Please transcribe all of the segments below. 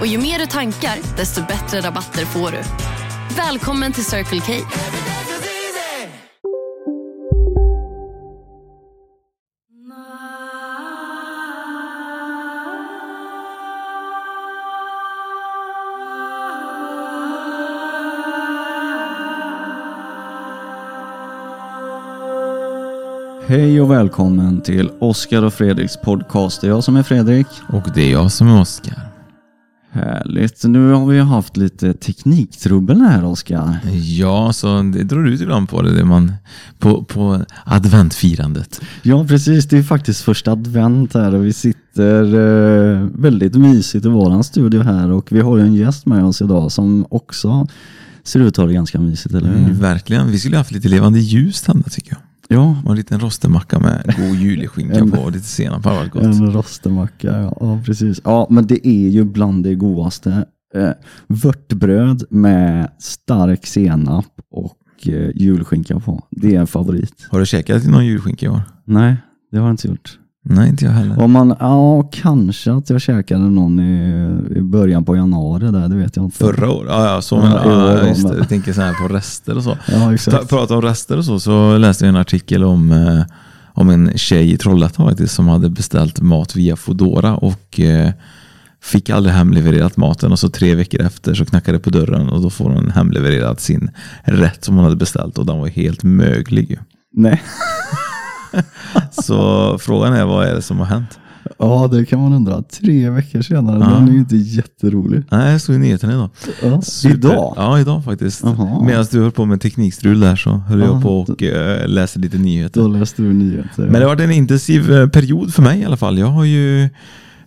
Och ju mer du tankar, desto bättre rabatter får du. Välkommen till Circle K. Hej och välkommen till Oskar och Fredriks podcast. Det är jag som är Fredrik. Och det är jag som är Oskar. Härligt. Nu har vi haft lite tekniktrubbel här Oskar. Ja, så det drar ut ibland på det, det man, på, på adventfirandet. Ja, precis. Det är faktiskt första advent här och vi sitter eh, väldigt mysigt i våran studio här och vi har ju en gäst med oss idag som också ser ut att ha det ganska mysigt, eller hur? Mm, verkligen. Vi skulle haft lite levande ljus tända tycker jag. Ja, Och en liten rostemacka med god julskinka på och lite senap hade varit gott. en rostemacka. Ja, ja, precis. Ja, men det är ju bland det godaste. Eh, vörtbröd med stark senap och eh, julskinka på. Det är en favorit. Har du käkat någon julskinka i år? Nej, det har jag inte gjort. Nej, inte jag heller. Om man, ja, kanske att jag käkade någon i, i början på januari där, det vet jag inte. Förra året? Ja, ja, så Ja, men, i år ja, då, just det. Jag tänker så här på rester och så. Ja, exakt. prata om rester och så, så läste jag en artikel om, eh, om en tjej i Trollhättan faktiskt som hade beställt mat via Foodora och eh, fick aldrig hemlevererat maten och så tre veckor efter så knackade det på dörren och då får hon hemlevererat sin rätt som hon hade beställt och den var helt möglig. Nej. Så frågan är vad är det som har hänt? Ja, det kan man undra. Tre veckor senare, Ja. den är ju inte jätterolig. Nej, det stod i nyheterna idag. Ja. Idag? Ja, idag faktiskt. Medan du höll på med teknikstrul där så höll Ja, jag på och eh, läste lite nyheter. Då läste du nyheter. Men det har varit en intensiv eh, period för mig i alla fall. Jag har ju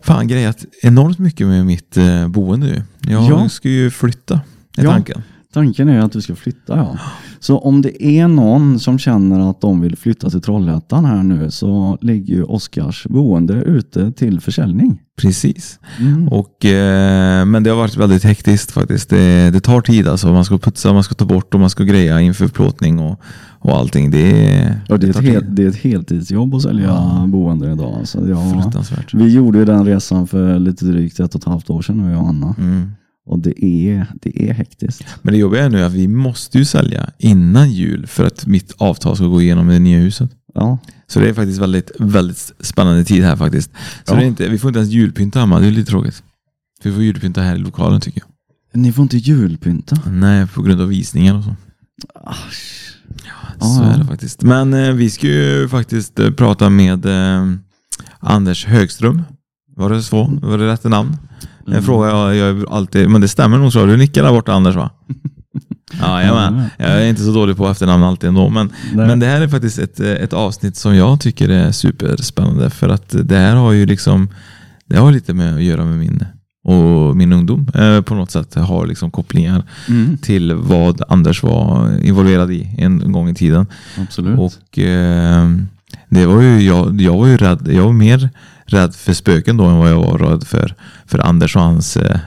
fan grejat enormt mycket med mitt eh, boende nu. Jag Ja. ska ju flytta, är Ja. tanken. Tanken är att du ska flytta ja. Så om det är någon som känner att de vill flytta till Trollhättan här nu så ligger ju Oskars boende ute till försäljning. Precis. Mm. Och, eh, men det har varit väldigt hektiskt faktiskt. Det, det tar tid alltså. Man ska putsa, man ska ta bort och man ska greja inför plåtning och, och allting. Det, är- Ja, det, är ett det är ett heltidsjobb att sälja boende idag. Alltså, ja, Fruktansvärt. vi gjorde ju den resan för lite drygt ett och ett halvt år sedan nu, jag och Anna. Mm. Och det är, det är hektiskt. Men det jobbiga är nu att vi måste ju sälja innan jul för att mitt avtal ska gå igenom med det nya huset. Ja, Så det är faktiskt väldigt, väldigt spännande tid här faktiskt. Så Ja. det är inte, vi får inte ens julpynta hemma, det är lite tråkigt. Vi får julpynta här i lokalen tycker ni får inte julpynta. jag. Nej, på grund av visningar och så. Asch. Så Ja. är det faktiskt. Men eh, vi ska ju faktiskt eh, prata med eh, Anders Högström. Var det så? Var det rätt namn? En Mm. fråga jag, jag alltid, men det stämmer nog så. Du nickar där borta Anders va? Ja, jajamän. Jag är inte så dålig på efternamn alltid ändå. Men, Nej. men det här är faktiskt ett, ett avsnitt som jag tycker är superspännande. För att det här har ju liksom, det har lite med att göra med min och min ungdom eh, på något sätt har liksom kopplingar Mm, till vad Anders var involverad i en gång i tiden. absolut. Och eh, det var ju, jag, jag var ju rädd, jag var mer rädd för spöken då än vad jag var rädd för, för Anders och hans eh,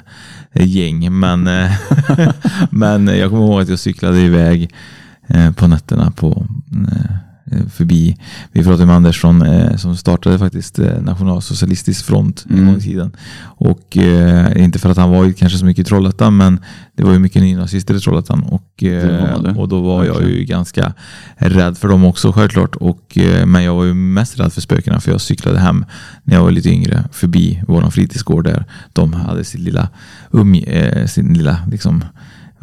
gäng. Men, eh, men jag kommer ihåg att jag cyklade iväg eh, på nätterna på eh, förbi, vi pratade med Anders från, eh, som startade faktiskt eh, Nationalsocialistisk front en Mm. gång i tiden. Och eh, inte för att han var kanske så mycket i Trollhättan men det var ju mycket nynazister i Trollhättan och, eh, och då var jag ju ganska rädd för dem också självklart. Och, eh, men jag var ju mest rädd för spökena för jag cyklade hem när jag var lite yngre förbi vår fritidsgård där de hade sin lilla, um, eh, sin lilla liksom,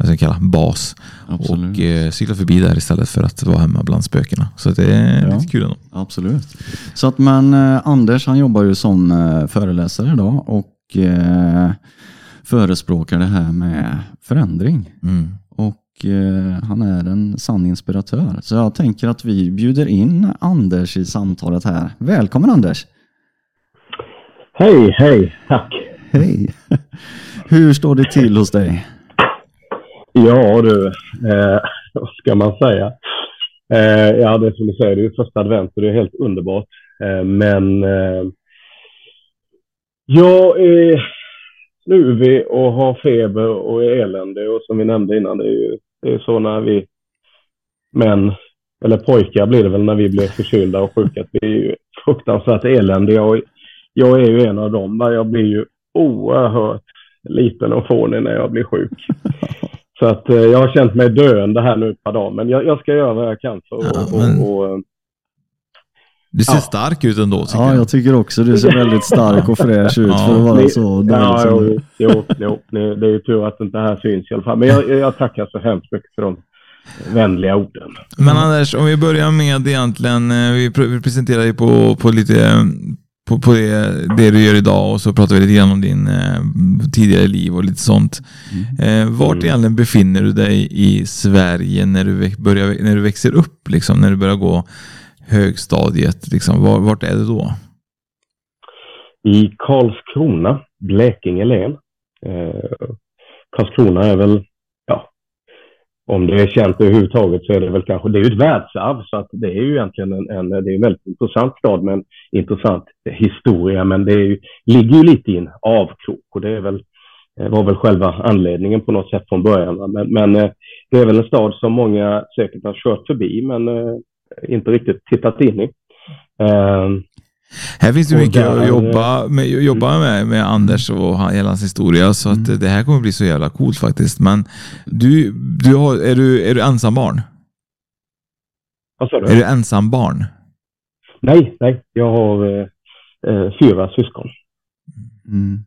vad ska jag kalla, bas. Absolut. Och eh, cykla förbi där istället för att vara hemma bland spökena. Så det är Ja. lite kul ändå. Absolut. Så att men eh, Anders han jobbar ju som eh, föreläsare idag och eh, förespråkar det här med förändring. Mm. Och eh, han är en sann inspiratör. Så jag tänker att vi bjuder in Anders i samtalet här. Välkommen Anders! Hej, hej, tack. Hej! Hur står det till hos dig? Ja du, eh, vad ska man säga? Eh, ja, det är som du säger, det är ju första advent och det är helt underbart. Eh, men eh, jag är snuvig och har feber och är eländig och som vi nämnde innan, det är ju det är så när vi män, eller pojkar blir det väl när vi blir förkylda och sjuka, att vi är ju fruktansvärt eländiga och jag är ju en av dem. Jag blir ju oerhört liten och fånig när jag blir sjuk. Så att eh, jag har känt mig döende här nu ett par dagar, men jag, jag ska göra vad jag kan för Ja, och, men- och, och, Du ser Ja. stark ut ändå tycker Ja, jag. jag tycker också du ser väldigt stark och fräsch ut Ja. för att vara så dålig ja, som du jo, jo, jo, det är ju tur att inte det här syns i alla fall. Men jag, jag tackar så hemskt mycket för de vänliga orden. Men Anders, om vi börjar med egentligen, eh, vi pr- vi presenterar ju på, på lite eh, på, på det, det du gör idag och så pratar vi lite grann om din eh, tidigare liv och lite sånt. Eh, vart Mm. egentligen befinner du dig i Sverige när du, börjar, när du växer upp, liksom, när du börjar gå högstadiet? Liksom, var, vart är du då? I Karlskrona, Blekinge län. Eh, Karlskrona är väl, om det är känt överhuvudtaget så är det väl kanske, det är ju ett världsarv så att det är ju egentligen en, en, det är en väldigt intressant stad med en intressant historia men det är ju, ligger ju lite i en avkrok och det är väl, eh, var väl själva anledningen på något sätt från början. Men, men eh, det är väl en stad som många säkert har kört förbi men eh, inte riktigt tittat in i. Ehm, här finns det Och mycket där- att jobba med, jobba med, med Anders och hela hans historia, så att eh, det här kommer bli så jävla coolt faktiskt. Men du, du har, är, du, är du ensam barn? vad sa du? Är du ensam barn? Nej, nej. Jag har eh, eh, fyra syskon. Mm.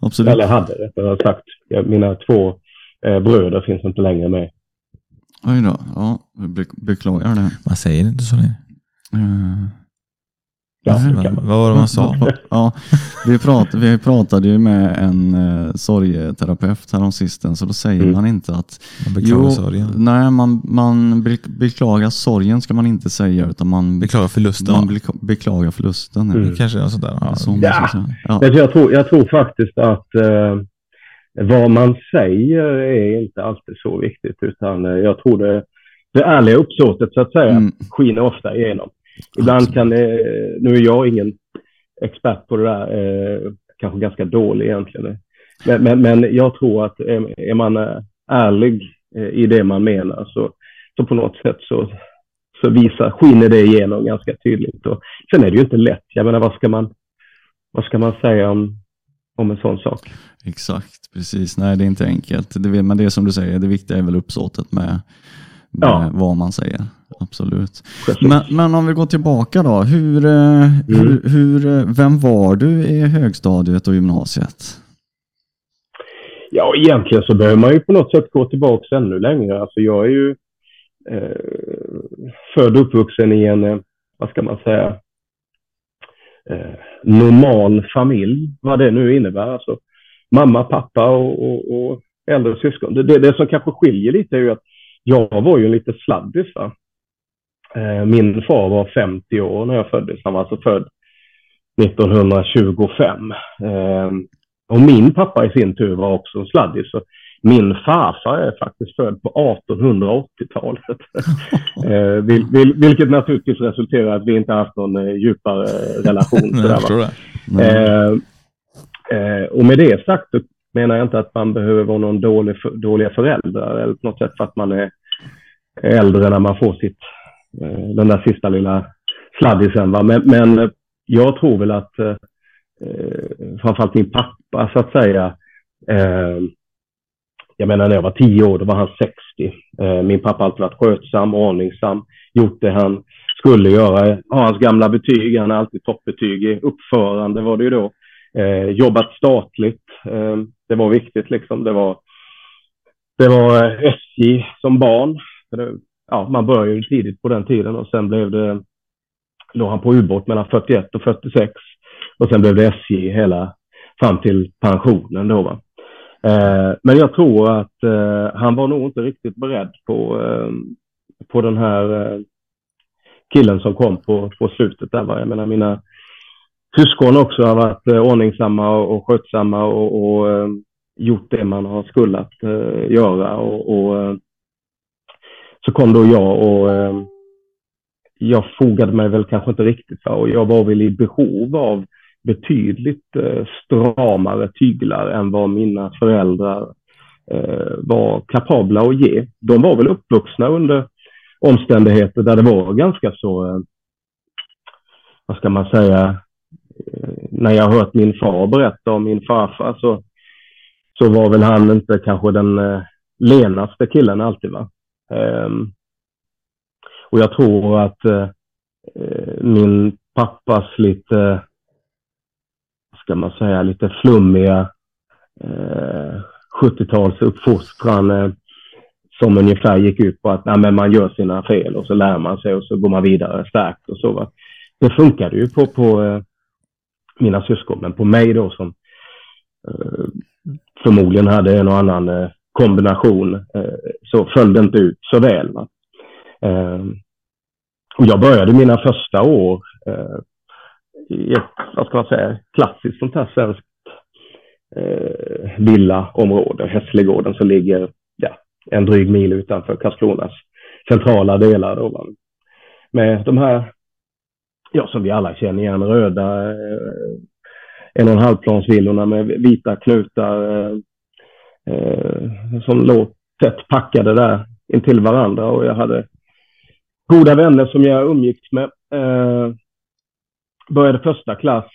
Absolut. Eller hade rättare sagt. Jag, mina två eh, bröder finns inte längre med. Oj då. Ja, beklagar det. Man säger inte så länge. Eh, Vad var det man sa? Ja, vi, prat, vi pratade ju med en eh, sorgeterapeut häromsistens så då säger Mm. man inte att Man beklagar sorgen. nej, man, man be- beklagar sorgen ska man inte säga utan man, Beklagar förlusten. man beklagar förlusten. Mm. Kanske något sånt där. Ja. Så Ja. Jag, tror, jag tror faktiskt att eh, vad man säger är inte alltid så viktigt. Utan eh, jag tror det, det ärliga uppsåtet så att säga Mm. skiner ofta igenom. Ibland kan det, nu är jag ingen expert på det där, eh, kanske ganska dålig egentligen. Men, men, men jag tror att är, är man eh, ärlig eh, i det man menar så, så på något sätt så, så visar, skiner det igenom ganska tydligt. Och sen är det ju inte lätt. Jag menar, vad ska man, vad ska man säga om, om en sån sak? Exakt, precis. Nej, det är inte enkelt. Det, men det är som du säger, det viktiga är väl uppsåtet med, med Ja. vad man säger. Absolut. Men, men om vi går tillbaka då. Hur, eh, hur, hur, eh, vem var du i högstadiet och gymnasiet? Ja, egentligen så behöver man ju på något sätt gå tillbaka ännu längre. Alltså jag är ju eh, född och uppvuxen i en, eh, vad ska man säga, eh, normal familj, vad det nu innebär. Alltså mamma, pappa och, och, och äldre syskon. Det, det, det som kanske skiljer lite är ju att jag var ju en lite sladdis. Va? Eh, min far var 50 år när jag föddes. Han var alltså född 1925. Eh, och min pappa i sin tur var också en sladdis. Så min farfar är faktiskt född på 1880-talet. eh, vil, vil, vilket naturligtvis resulterar i att vi inte haft någon eh, djupare relation. Sådär, det. Eh, och med det sagt menar jag inte att man behöver vara någon dålig, dåliga föräldrar eller på något sätt för att man är äldre när man får sitt, Eh, den där sista lilla sladdisen. Va? Men, men eh, jag tror väl att eh, eh, framförallt min pappa så att säga, eh, jag menar när jag var tio år, då var han 60. Eh, min pappa har alltid varit skötsam, ordningsam, gjort det han skulle göra. Har hans gamla betyg, han har alltid toppbetyg i uppförande var det ju då. Eh, jobbat statligt, eh, det var viktigt liksom. Det var, det var SJ som barn. Ja, man började ju tidigt på den tiden och sen blev det, låg han på ubåt mellan 41 och 46. Och sen blev det SJ hela fram till pensionen då va. Eh, men jag tror att eh, han var nog inte riktigt beredd på, eh, på den här eh, killen som kom på, på slutet där. Va? Jag menar mina syskon också har varit eh, ordningsamma och, och skötsamma och, och eh, gjort det man har skullat uh, göra. Och, och eh, så kom då jag och eh, jag fogade mig väl kanske inte riktigt för och jag var väl i behov av betydligt eh, stramare tyglar än vad mina föräldrar eh, var kapabla att ge. De var väl uppvuxna under omständigheter där det var ganska så, eh, vad ska man säga, när jag har hört min far berätta om min farfar så, så var väl han inte kanske den eh, lenaste killen alltid. Va? Ehm, och jag tror att eh, min pappas lite, ska man säga, lite flummiga eh, 70-talsuppfostran eh, som ungefär gick ut på att nej, men man gör sina fel och så lär man sig och så går man vidare starkt och så. Va? Det funkade ju på, på eh, mina syskon, men på mig då som eh, förmodligen hade en och annan eh, kombination eh, så föll det inte ut så väl. Eh, och jag började mina första år eh, i ett, vad ska man säga, klassiskt sånt här svenskt eh, villaområde, Hässlegården som ligger ja, en dryg mil utanför Karlskronas centrala delar. Då, med de här ja, som vi alla känner igen, röda eh, en och en halvplansvillorna med vita knutar eh, eh, som låg tätt packade där intill varandra och jag hade goda vänner som jag umgicks med. Eh, började första klass,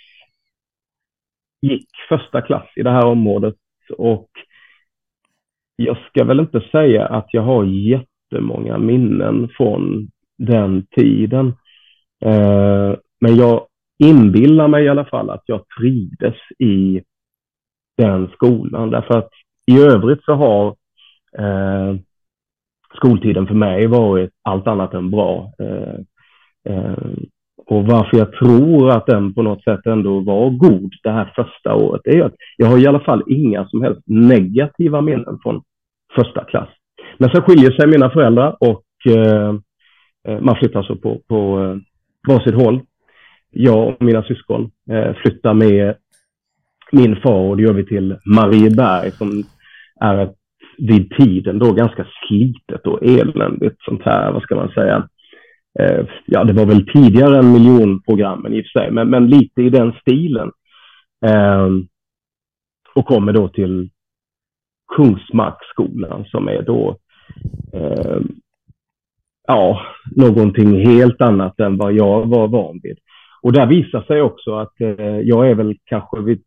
gick första klass i det här området och jag ska väl inte säga att jag har jättemånga minnen från den tiden. Eh, men jag inbillar mig i alla fall att jag trivdes i den skolan. Därför att i övrigt så har eh, skoltiden för mig varit allt annat än bra. Eh, eh, och varför jag tror att den på något sätt ändå var god det här första året är att jag har i alla fall inga som helst negativa minnen från första klass. Men sen skiljer sig mina föräldrar och eh, eh man flyttar så på, på eh, varsitt håll. Jag och mina syskon eh, flyttar med min far och det gör vi till Marieberg som är ett vid tiden då ganska slitet och eländigt sånt här, vad ska man säga. Eh, ja, det var väl tidigare än miljonprogrammen i och för sig, men, men lite i den stilen. Eh, och kommer då till Kungsmarksskolan som är då eh, ja, någonting helt annat än vad jag var van vid. Och där visar sig också att eh, jag är väl kanske vid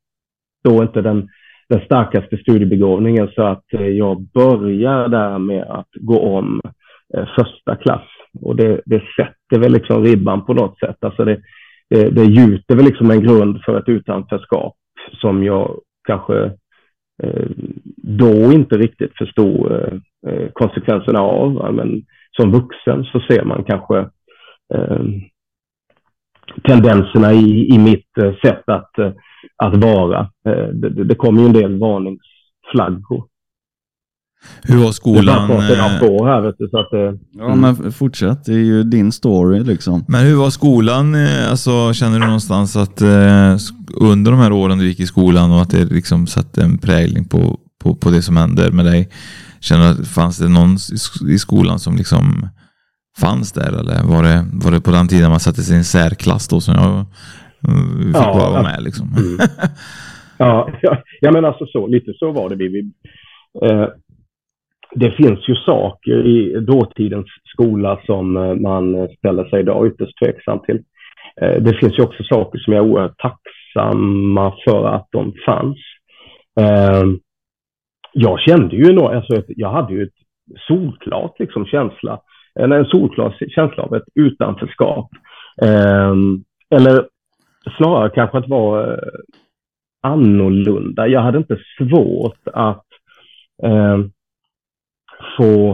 då inte den, den starkaste studiebegåvningen så att eh, jag börjar där med att gå om eh, första klass. Och det, det sätter väl liksom ribban på något sätt. Alltså det, det, det gjuter väl liksom en grund för ett utanförskap som jag kanske eh, då inte riktigt förstod eh, eh konsekvenserna av. Men som vuxen så ser man kanske eh, tendenserna i, i mitt sätt att, eh, att vara. Eh, det, det kommer ju en del varningsflaggor. Hur var skolan? Det är på här, vet du, så att, mm. Ja, men fortsätt. Det är ju din story liksom. Men hur var skolan? Alltså, känner du någonstans att eh, under de här åren du gick i skolan och att det liksom satte en prägling på, på, på det som händer med dig? Känner du att fanns det någon i skolan som liksom fanns där eller var det, var det på den tiden man satte sin särklass då som jag eh, fick ja, bara vara med liksom? Mm. ja, ja, ja, men alltså så, lite så var det. Vi, vi eh, det finns ju saker i dåtidens skola som eh, man ställer sig idag ytterst tveksam till. Eh, det finns ju också saker som jag är oerhört tacksamma för att de fanns. Eh, jag kände ju nog, alltså, jag hade ju ett solklart liksom, känsla, en, en solklar känsla av ett utanförskap. Eh, eller snarare kanske att vara eh, annorlunda. Jag hade inte svårt att eh, få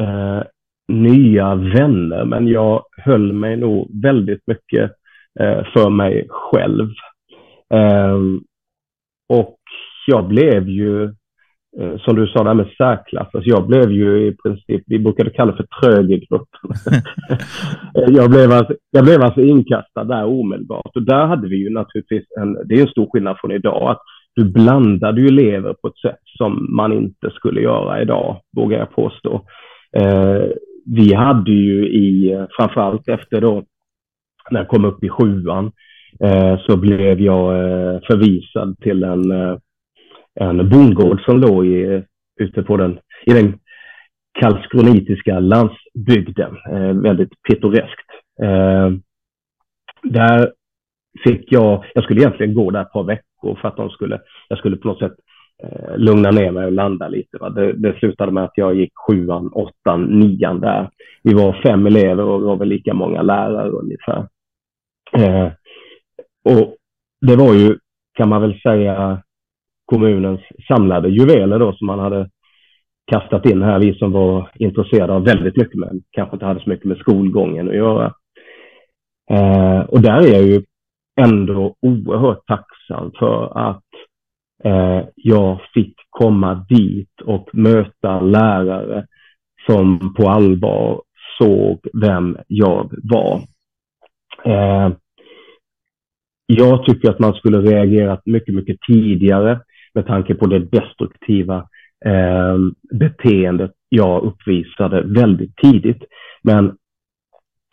eh, nya vänner, men jag höll mig nog väldigt mycket eh, för mig själv. Ehm, och jag blev ju som du sa där med särklass, alltså jag blev ju i princip, vi brukade kalla det för trög i gruppen. jag, blev alltså, jag blev alltså inkastad där omedelbart och där hade vi ju naturligtvis en, det är en stor skillnad från idag, att du blandade ju elever på ett sätt som man inte skulle göra idag, vågar jag påstå. Eh, vi hade ju i, framförallt efter då, när jag kom upp i sjuan, eh, så blev jag eh, förvisad till en, eh, en bondgård som låg i, ute på den, i den karlskronitiska landsbygden. Eh, väldigt pittoreskt. Eh, där fick jag, jag skulle egentligen gå där ett par veckor för att de skulle, jag skulle på något sätt eh, lugna ner mig och landa lite. Va? Det, det slutade med att jag gick sjuan, åttan, nian där. Vi var fem elever och det var väl lika många lärare ungefär. Eh, och det var ju, kan man väl säga, kommunens samlade juveler då som man hade kastat in här, vi som var intresserade av väldigt mycket, men kanske inte hade så mycket med skolgången att göra. Eh, och där är jag ju ändå oerhört tacksam för att eh, jag fick komma dit och möta lärare som på allvar såg vem jag var. Eh, jag tycker att man skulle reagerat mycket, mycket tidigare med tanke på det destruktiva eh, beteendet jag uppvisade väldigt tidigt. Men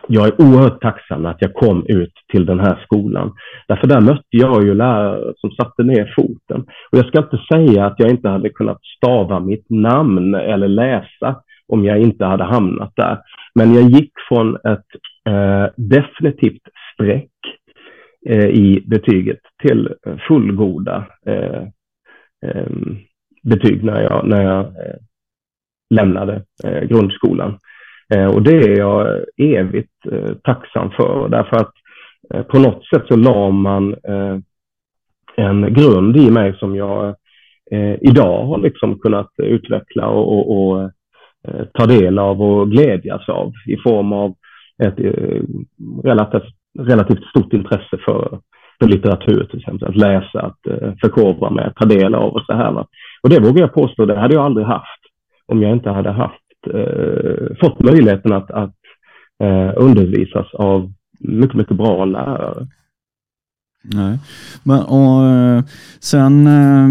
jag är oerhört tacksam att jag kom ut till den här skolan. Därför där mötte jag ju lärare som satte ner foten. Och jag ska inte säga att jag inte hade kunnat stava mitt namn eller läsa om jag inte hade hamnat där. Men jag gick från ett eh, definitivt streck eh, i betyget till fullgoda eh, Ehm, betyg när jag, när jag eh, lämnade eh, grundskolan. Eh, och det är jag evigt eh, tacksam för, därför att eh, på något sätt så la man eh, en grund i mig som jag idag har liksom kunnat utveckla och, och, och ta del av och glädjas av i form av ett relativt, relativt stort intresse för, för litteratur till exempel. Att läsa, att förkovra mig, att ta del av och så här. Va? Och det vågar jag påstå, det hade jag aldrig haft om jag inte hade haft, eh, fått möjligheten att, att eh, undervisas av mycket, mycket bra lärare. Nej, men och eh, sen eh,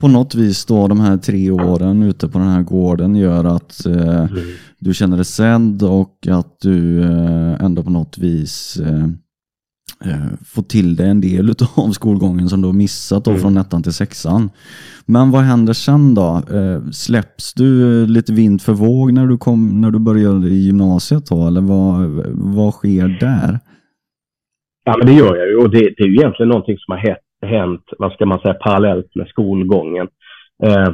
på något vis då de här tre åren ute på den här gården gör att eh, mm. du känner dig sedd och att du eh, ändå på något vis eh, eh, få till dig en del av skolgången som du har missat då mm. från ettan till sexan. Men vad händer sen då? Eh, släpps du lite vind för våg när du, kom, när du började i gymnasiet då? Eller vad, vad sker där? Ja, men det gör jag ju och det, det är ju egentligen någonting som har hänt, vad ska man säga, parallellt med skolgången. Eh,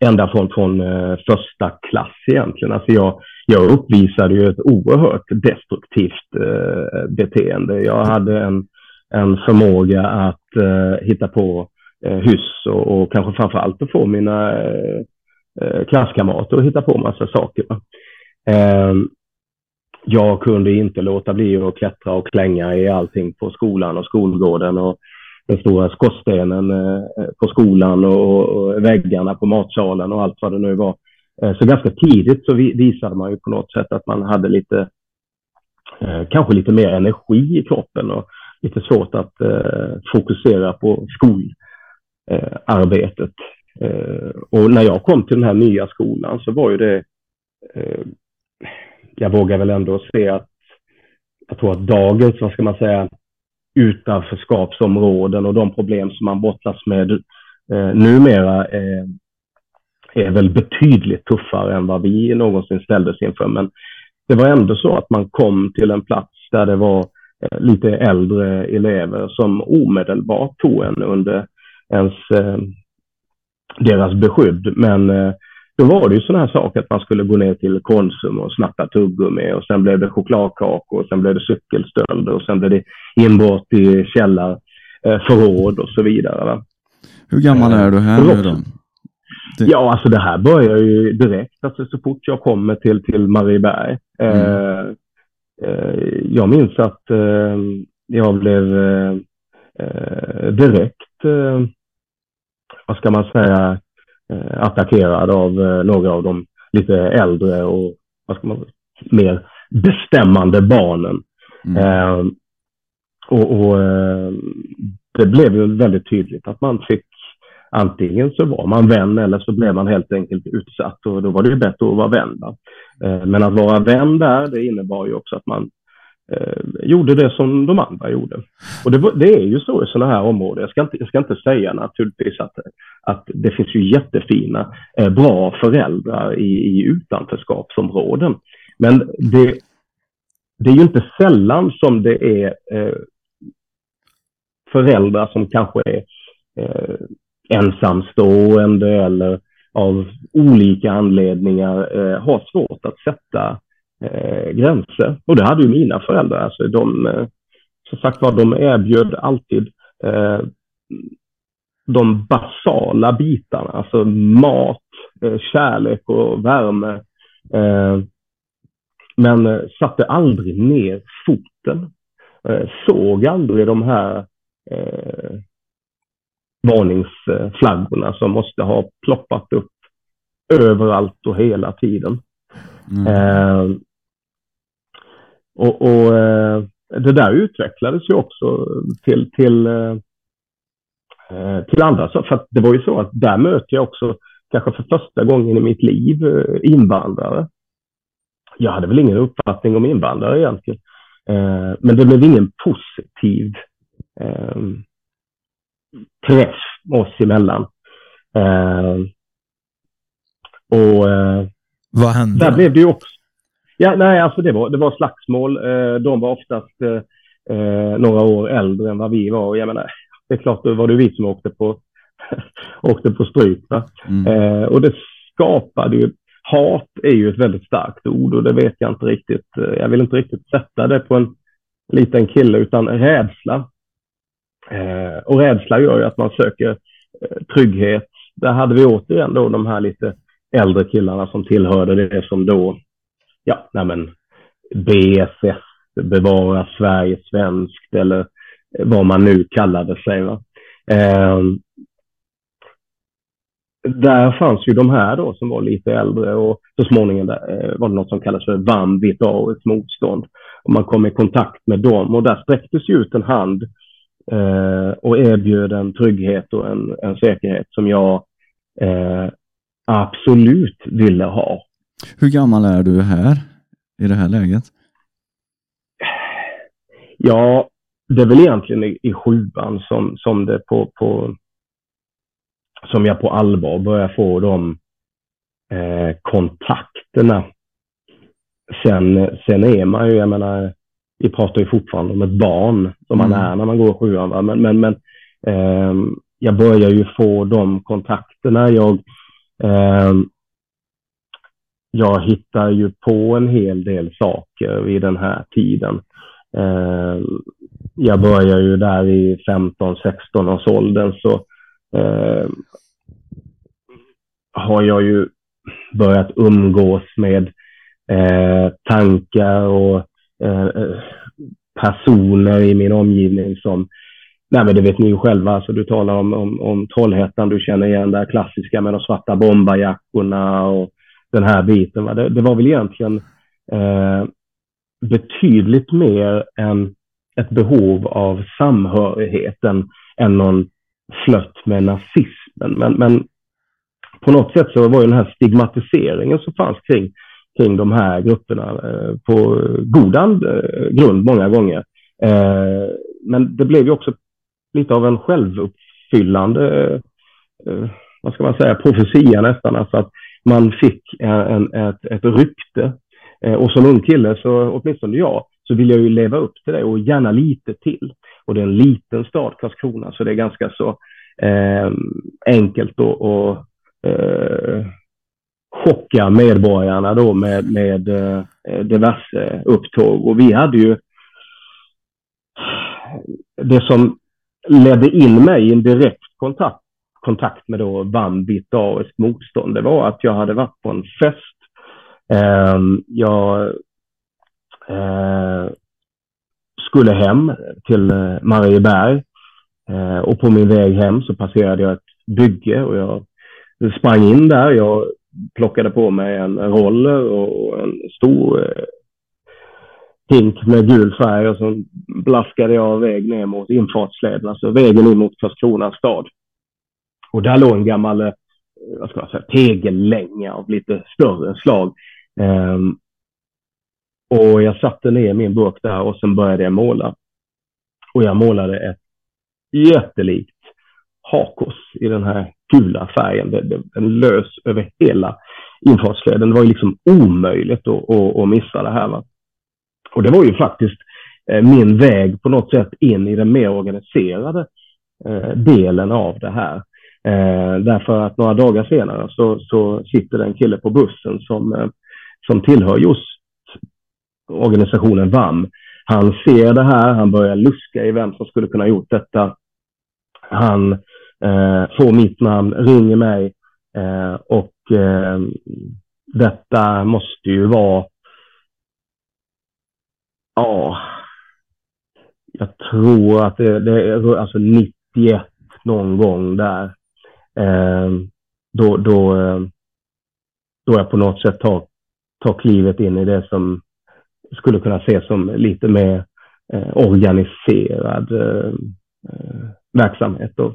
ända från, från eh, första klass egentligen. Alltså jag, jag uppvisade ju ett oerhört destruktivt eh, beteende. Jag hade en, en förmåga att eh, hitta på eh, hyss och, och kanske framför allt att få mina eh, eh, klasskamrater att hitta på massa saker. Eh, jag kunde inte låta bli att klättra och klänga i allting på skolan och skolgården och den stora skorstenen eh, på skolan och, och väggarna på matsalen och allt vad det nu var. Eh, så ganska tidigt så visade man ju på något sätt att man hade lite, eh, kanske lite mer energi i kroppen och lite svårt att eh, fokusera på skolarbetet. Och när jag kom till den här nya skolan så var ju det, jag vågar väl ändå se att jag tror att dagens, vad ska man säga, utanförskapsområden och de problem som man brottas med eh, numera eh, är väl betydligt tuffare än vad vi någonsin ställdes inför. Men det var ändå så att man kom till en plats där det var eh, lite äldre elever som omedelbart tog en under ens, eh, deras beskydd. Men eh, då var det ju sådana här saker att man skulle gå ner till Konsum och snappa tuggummi och sen blev det chokladkakor och sen blev det cykelstölder och sen blev det inbrott i källarförråd och så vidare. Hur gammal är du här nu då? Det... Ja, alltså det här börjar ju direkt, alltså så fort jag kommer till, till Marieberg. Mm. Eh, eh, jag minns att eh, jag blev eh, eh, direkt, eh, vad ska man säga, attackerad av några av de lite äldre och vad ska man mer bestämmande barnen. Mm. och, och det blev ju väldigt tydligt att man fick antingen så var man vän eller så blev man helt enkelt utsatt och då var det ju bättre att vara vän. Eh, men att vara vän där, det innebar ju också att man eh, gjorde det som de andra gjorde. Och det, det är ju så i sådana här områden. Jag ska inte, jag ska inte säga naturligtvis att, att det finns ju jättefina, eh, bra föräldrar i, i utanförskapsområden. Men det, det är ju inte sällan som det är eh, föräldrar som kanske är eh, ensamstående eller av olika anledningar eh, har svårt att sätta eh, gränser. Och det hade ju mina föräldrar. Alltså de, eh, som sagt var, de erbjöd alltid eh, de basala bitarna, alltså mat, eh, kärlek och värme. Eh, men eh, satte aldrig ner foten. Eh, såg aldrig de här eh, varningsflaggorna som måste ha ploppat upp överallt och hela tiden. Mm. Eh, och, och eh, det där utvecklades ju också till, till, eh, eh till andra. För det var ju så att där möter jag också, kanske för första gången i mitt liv, eh, invandrare. Jag hade väl ingen uppfattning om invandrare egentligen. Eh, men det blev ingen positiv träff oss emellan. Eh, och eh, Vad hände? Där blev det ju också. Ja, nej, alltså det var, det var slagsmål. Eh, de var oftast eh, eh, några år äldre än vad vi var. Jag menar, det är klart, då var det vi som åkte på, åkte på stryk. Mm. Eh, och det skapade ju... Hat är ju ett väldigt starkt ord och det vet jag inte riktigt. Jag vill inte riktigt sätta det på en liten kille, utan rädsla Eh, och rädsla gör ju att man söker eh, trygghet. Där hade vi återigen då de här lite äldre killarna som tillhörde det som då, ja, nej men BSS, Bevara Sverige svenskt eller eh, vad man nu kallade sig. Va? Eh, där fanns ju de här då som var lite äldre och så småningom där, eh, var det något som kallas för VAM, ett motstånd. Och man kom i kontakt med dem och där sträcktes ju ut en hand eh, och erbjöd en trygghet och en, en säkerhet som jag eh, absolut ville ha. Hur gammal är du här i det här läget? Ja, det är väl egentligen i, i sjuan som, som det på, på som jag på allvar börjar få de eh, kontakterna. Sen, sen är man ju, jag menar, vi pratar ju fortfarande om ett barn som man mm. är när man går sjuan. Va? Men, men, men eh, jag börjar ju få de kontakterna. Jag, eh, jag hittar ju på en hel del saker vid den här tiden. Eh, jag börjar ju där i 15-16 års åldern så eh, har jag ju börjat umgås med eh, tankar och Eh, eh, personer i min omgivning som Nej, men det vet ni ju själva. Alltså, du talar om, om, om Trollhättan, du känner igen det här klassiska med de svarta bombarjackorna och den här biten. Va? Det, det var väl egentligen eh, betydligt mer än ett behov av samhörigheten än, någon flött med nazismen. Men, men på något sätt så var ju den här stigmatiseringen som fanns kring kring de här grupperna eh, på goda eh, grund många gånger. Eh, men det blev ju också lite av en självuppfyllande, eh, eh, vad ska man säga, profetia nästan. Alltså att man fick eh, en, ett, ett rykte. Och som ung kille, så åtminstone jag, så vill jag ju leva upp till det och gärna lite till. Och det är en liten stad, Karlskrona, så det är ganska så eh, enkelt att eh, chocka medborgarna då med, med eh, diverse upptåg. Och vi hade ju det som ledde in mig i en direkt kontakt, kontakt med då Vambit Ariskt motstånd, det var att jag hade varit på en fest. Eh, jag eh, skulle hem till eh, Marieberg eh, och på min väg hem så passerade jag ett bygge och jag sprang in där. Jag plockade på mig en, roller och en stor eh, hink med gul färg och så blaskade jag iväg ner mot infartsleden, alltså vägen in mot Karlskrona stad. Och där låg en gammal, eh, vad ska man säga, tegellänga av lite större slag. Um, och jag satte ner min burk där och sen började jag måla. Och jag målade ett jättelikt hakors i den här gula färgen. Den lös över hela infartsleden. Det var ju liksom omöjligt att, att, att missa det här. Va? Och det var ju faktiskt eh, min väg på något sätt in i den mer organiserade eh, delen av det här. Eh, därför att några dagar senare så, så sitter det en kille på bussen som, som tillhör just organisationen VAM. Han ser det här, han börjar luska i vem som skulle kunna ha gjort detta. Han eh, Eh, får mitt namn, ringer mig eh, och eh, detta måste ju vara Ja, jag tror att det, det är alltså 91 någon gång där. Eh, då, då, eh, då jag på något sätt tar, tar klivet in i det som skulle kunna ses som lite mer eh, organiserad eh, eh verksamhet. Då.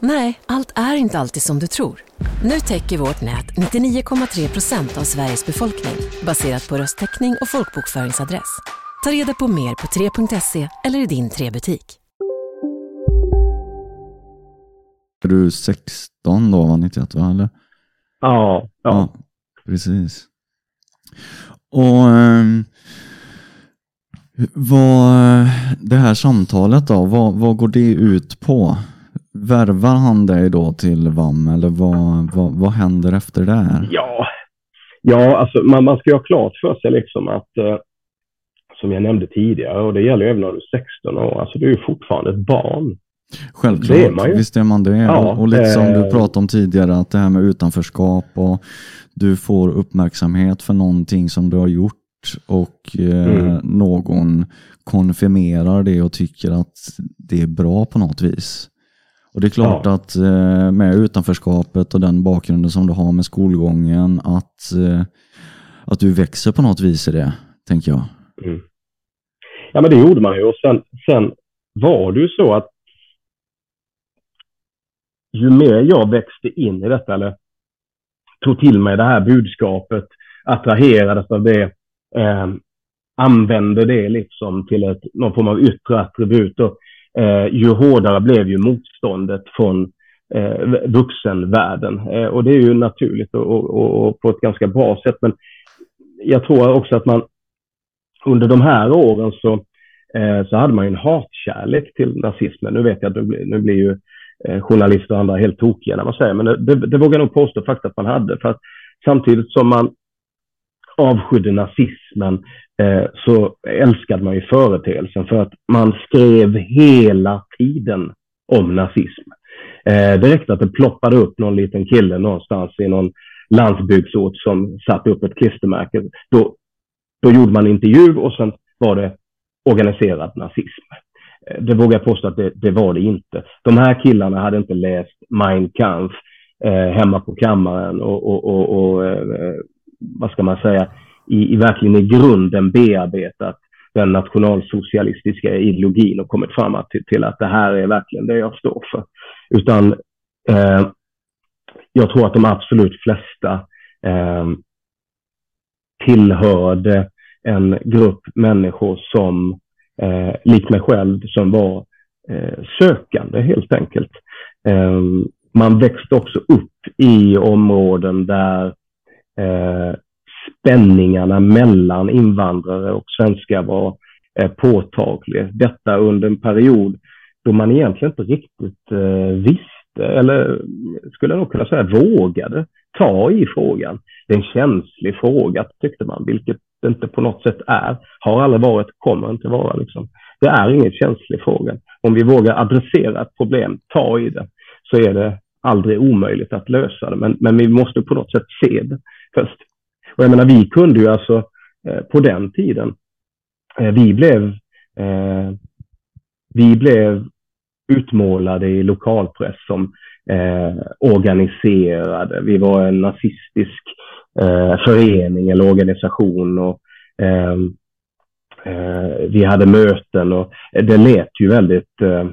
Nej, allt är inte alltid som du tror. Nu täcker vårt nät 99,3 procent av Sveriges befolkning baserat på röstteckning och folkbokföringsadress. Ta reda på mer på 3.se eller i din 3-butik. Är du 16 då, var 91 va? Eller? Ja, ja. ja precis. Och um, vad, det här samtalet då, vad, vad går det ut på? Värvar han dig då till VAM eller vad, vad, vad händer efter det? Ja, ja alltså man, man ska ju ha klart för sig liksom att eh, som jag nämnde tidigare och det gäller även när du är 16 år, alltså du är ju fortfarande ett barn. Självklart, är man ju. visst är man det. Ja, och lite som du eh, pratade om tidigare, att det här med utanförskap och du får uppmärksamhet för någonting som du har gjort och eh, mm. någon konfirmerar det och tycker att det är bra på något vis. Och det är klart ja. att eh, med utanförskapet och den bakgrunden som du har med skolgången, att, eh, att du växer på något vis i det, tänker jag. Mm. Ja, men det gjorde man ju. Och sen, sen var det ju så att ju mer jag växte in i detta, eller tog till mig det här budskapet, attraherades av det, eh, använde det liksom till ett, någon form av yttre attribut. Och, eh, ju hårdare blev ju motståndet från eh, vuxenvärlden. Eh, och det är ju naturligt och, och, och, på ett ganska bra sätt. Men jag tror också att man under de här åren så, eh, så hade man en hatkärlek till nazismen. Nu vet jag att nu, nu blir ju eh, journalister och andra helt tokiga när man säger, men det, det, det vågar jag nog påstå faktiskt att man hade. För att samtidigt som man avskydde nazismen eh, så älskade man ju företeelsen för att man skrev hela tiden om nazism. Eh, det räckte att det ploppade upp någon liten kille någonstans i någon landsbygdsort som satte upp ett klistermärke. Då, då gjorde man intervju och sen var det organiserad nazism. Eh, det vågar jag påstå att det, det, var det inte. De här killarna hade inte läst Mein Kampf eh, hemma på kammaren och, och, och, och eh, vad ska man säga, i, i, verkligen i grunden bearbetat den nationalsocialistiska ideologin och kommit fram till, till, att det här är verkligen det jag står för. Utan eh, jag tror att de absolut flesta eh, tillhörde en grupp människor som, eh, likt mig själv, som var eh, sökande helt enkelt. Eh, man växte också upp i områden där eh, spänningarna mellan invandrare och svenskar var eh, påtagliga. Detta under en period då man egentligen inte riktigt eh, visste, eller skulle jag nog kunna säga vågade, ta i frågan. Det är en känslig fråga tyckte man, vilket det inte på något sätt är. Har aldrig varit, kommer inte vara. Liksom. Det är ingen känslig fråga. Om vi vågar adressera ett problem, ta i det, så är det aldrig omöjligt att lösa det. Men, men vi måste på något sätt se det först. Och jag menar, vi kunde ju alltså eh, på den tiden, eh, vi blev eh, vi blev utmålade i lokalpress som eh, organiserade. Vi var en nazistisk eh, förening eller organisation och ehm, eh, vi hade möten och eh, det lät ju väldigt eh,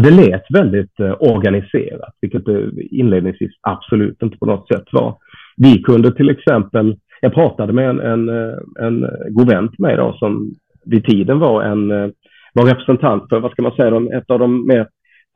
det lät väldigt eh, organiserat, vilket det inledningsvis absolut inte på något sätt var. Vi kunde till exempel, jag pratade med en, en, eh, en eh, god vän till mig då, som vid tiden var en eh, var representant för, vad ska man säga, ett av de mer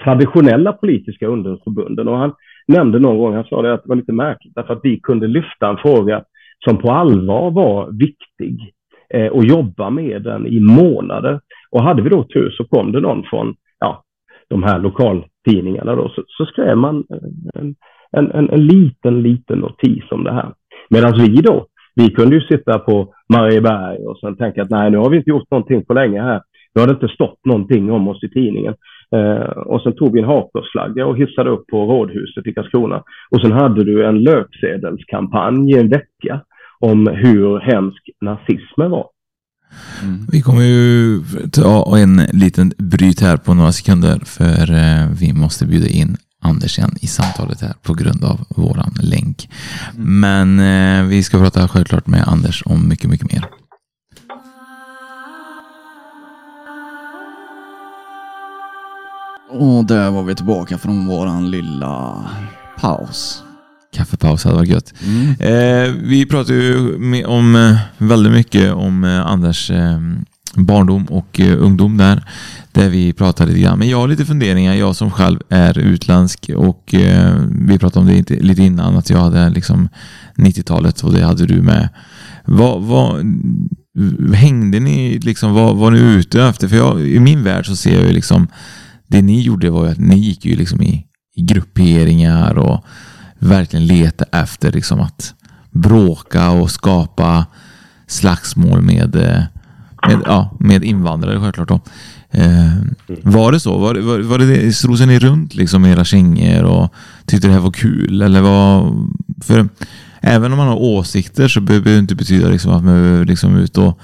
traditionella politiska ungdomsförbunden. Och han nämnde någon gång, han sa det att det var lite märkligt, därför att vi kunde lyfta en fråga som på allvar var viktig eh, och jobba med den i månader. Och hade vi då tur så kom det någon från ja, de här lokaltidningarna då, så, så skrev man en, en, en, en, liten, liten notis om det här. Medan vi då, vi kunde ju sitta på Marieberg och sen tänka att nej, nu har vi inte gjort någonting på länge här. Nu har det inte stått någonting om oss i tidningen. Eh, och sen tog vi en hakkorsflagga och hissade upp på rådhuset i Karlskrona. Och sen hade du en löpsedelskampanj i en vecka om hur hemsk nazismen var. Mm. Vi kommer ju ta en liten bryt här på några sekunder för eh, vi måste bjuda in Anders igen i samtalet här på grund av våran länk. Mm. Men eh, vi ska prata självklart med Anders om mycket, mycket mer. Och där var vi tillbaka från våran lilla paus. Kaffepaus hade varit gött. Mm. Eh, vi pratade ju om eh, väldigt mycket om eh, Anders eh, barndom och eh, ungdom där. Där vi pratade lite grann. Men jag har lite funderingar. Jag som själv är utländsk och eh, vi pratade om det lite innan att jag hade liksom 90-talet och det hade du med. Vad, vad, hängde ni liksom, vad var ni ute efter? För jag, i min värld så ser jag ju liksom det ni gjorde var ju att ni gick ju liksom i, i grupperingar och verkligen leta efter liksom att bråka och skapa slagsmål med, eh, med, ja, med invandrare självklart. Då. Eh, var det så? Var, var, var det, strosade ni runt liksom era kängor och tyckte det här var kul? Eller var, för även om man har åsikter så behöver det inte betyda liksom att man behöver liksom ut och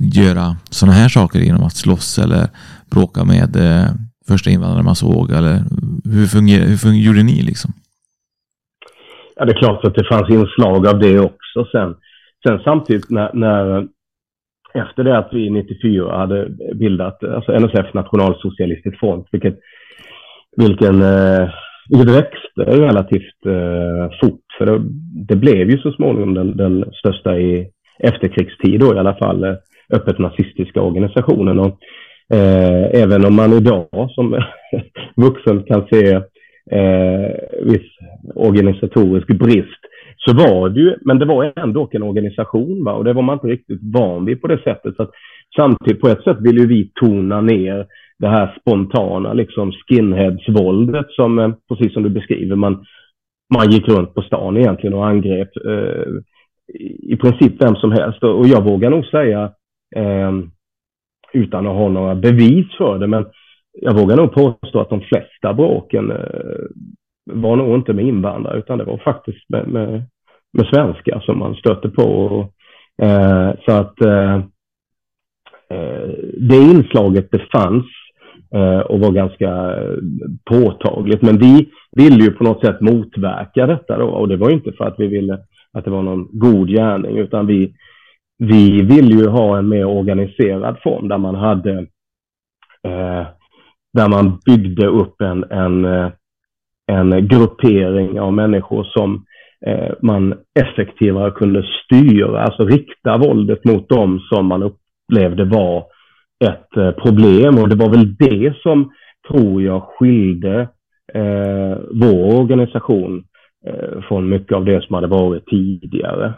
göra sådana här saker genom att slåss eller bråka med eh, första invandraren man såg? Eller hur, funger, hur funger, gjorde ni liksom? Ja, det är klart att det fanns inslag av det också sen. Sen samtidigt när, när efter det att vi 94 hade bildat alltså NSF Nationalsocialistisk front, vilket, vilken, eh, vilket växte relativt eh, fort. För det, det, blev ju så småningom den, den största i efterkrigstid då i alla fall, eh, öppet nazistiska organisationen. Och Eh, även om man idag som vuxen kan se eh, viss organisatorisk brist så var det ju, men det var ändå en organisation va? och det var man inte riktigt van vid på det sättet. Så att, samtidigt på ett sätt ville vi tona ner det här spontana liksom skinheadsvåldet som, eh, precis som du beskriver, man, man gick runt på stan egentligen och angrep eh, i princip vem som helst. Och jag vågar nog säga eh, utan att ha några bevis för det. Men jag vågar nog påstå att de flesta bråken eh, var nog inte med invandrare utan det var faktiskt med, med, med svenskar som man stöter på. Och, eh, så att eh, eh det inslaget det fanns eh, och var ganska eh, påtagligt. Men vi ville ju på något sätt motverka detta då och det var inte för att vi ville att det var någon god gärning utan vi vi ville ju ha en mer organiserad form där man hade eh, där man byggde upp en, en, eh, en gruppering av människor som eh, Eh, man effektivare kunde styra, alltså rikta våldet mot dem som man upplevde var ett eh, problem. Och det var väl det som, tror jag, skilde eh, vår organisation eh, från mycket av det som hade varit tidigare.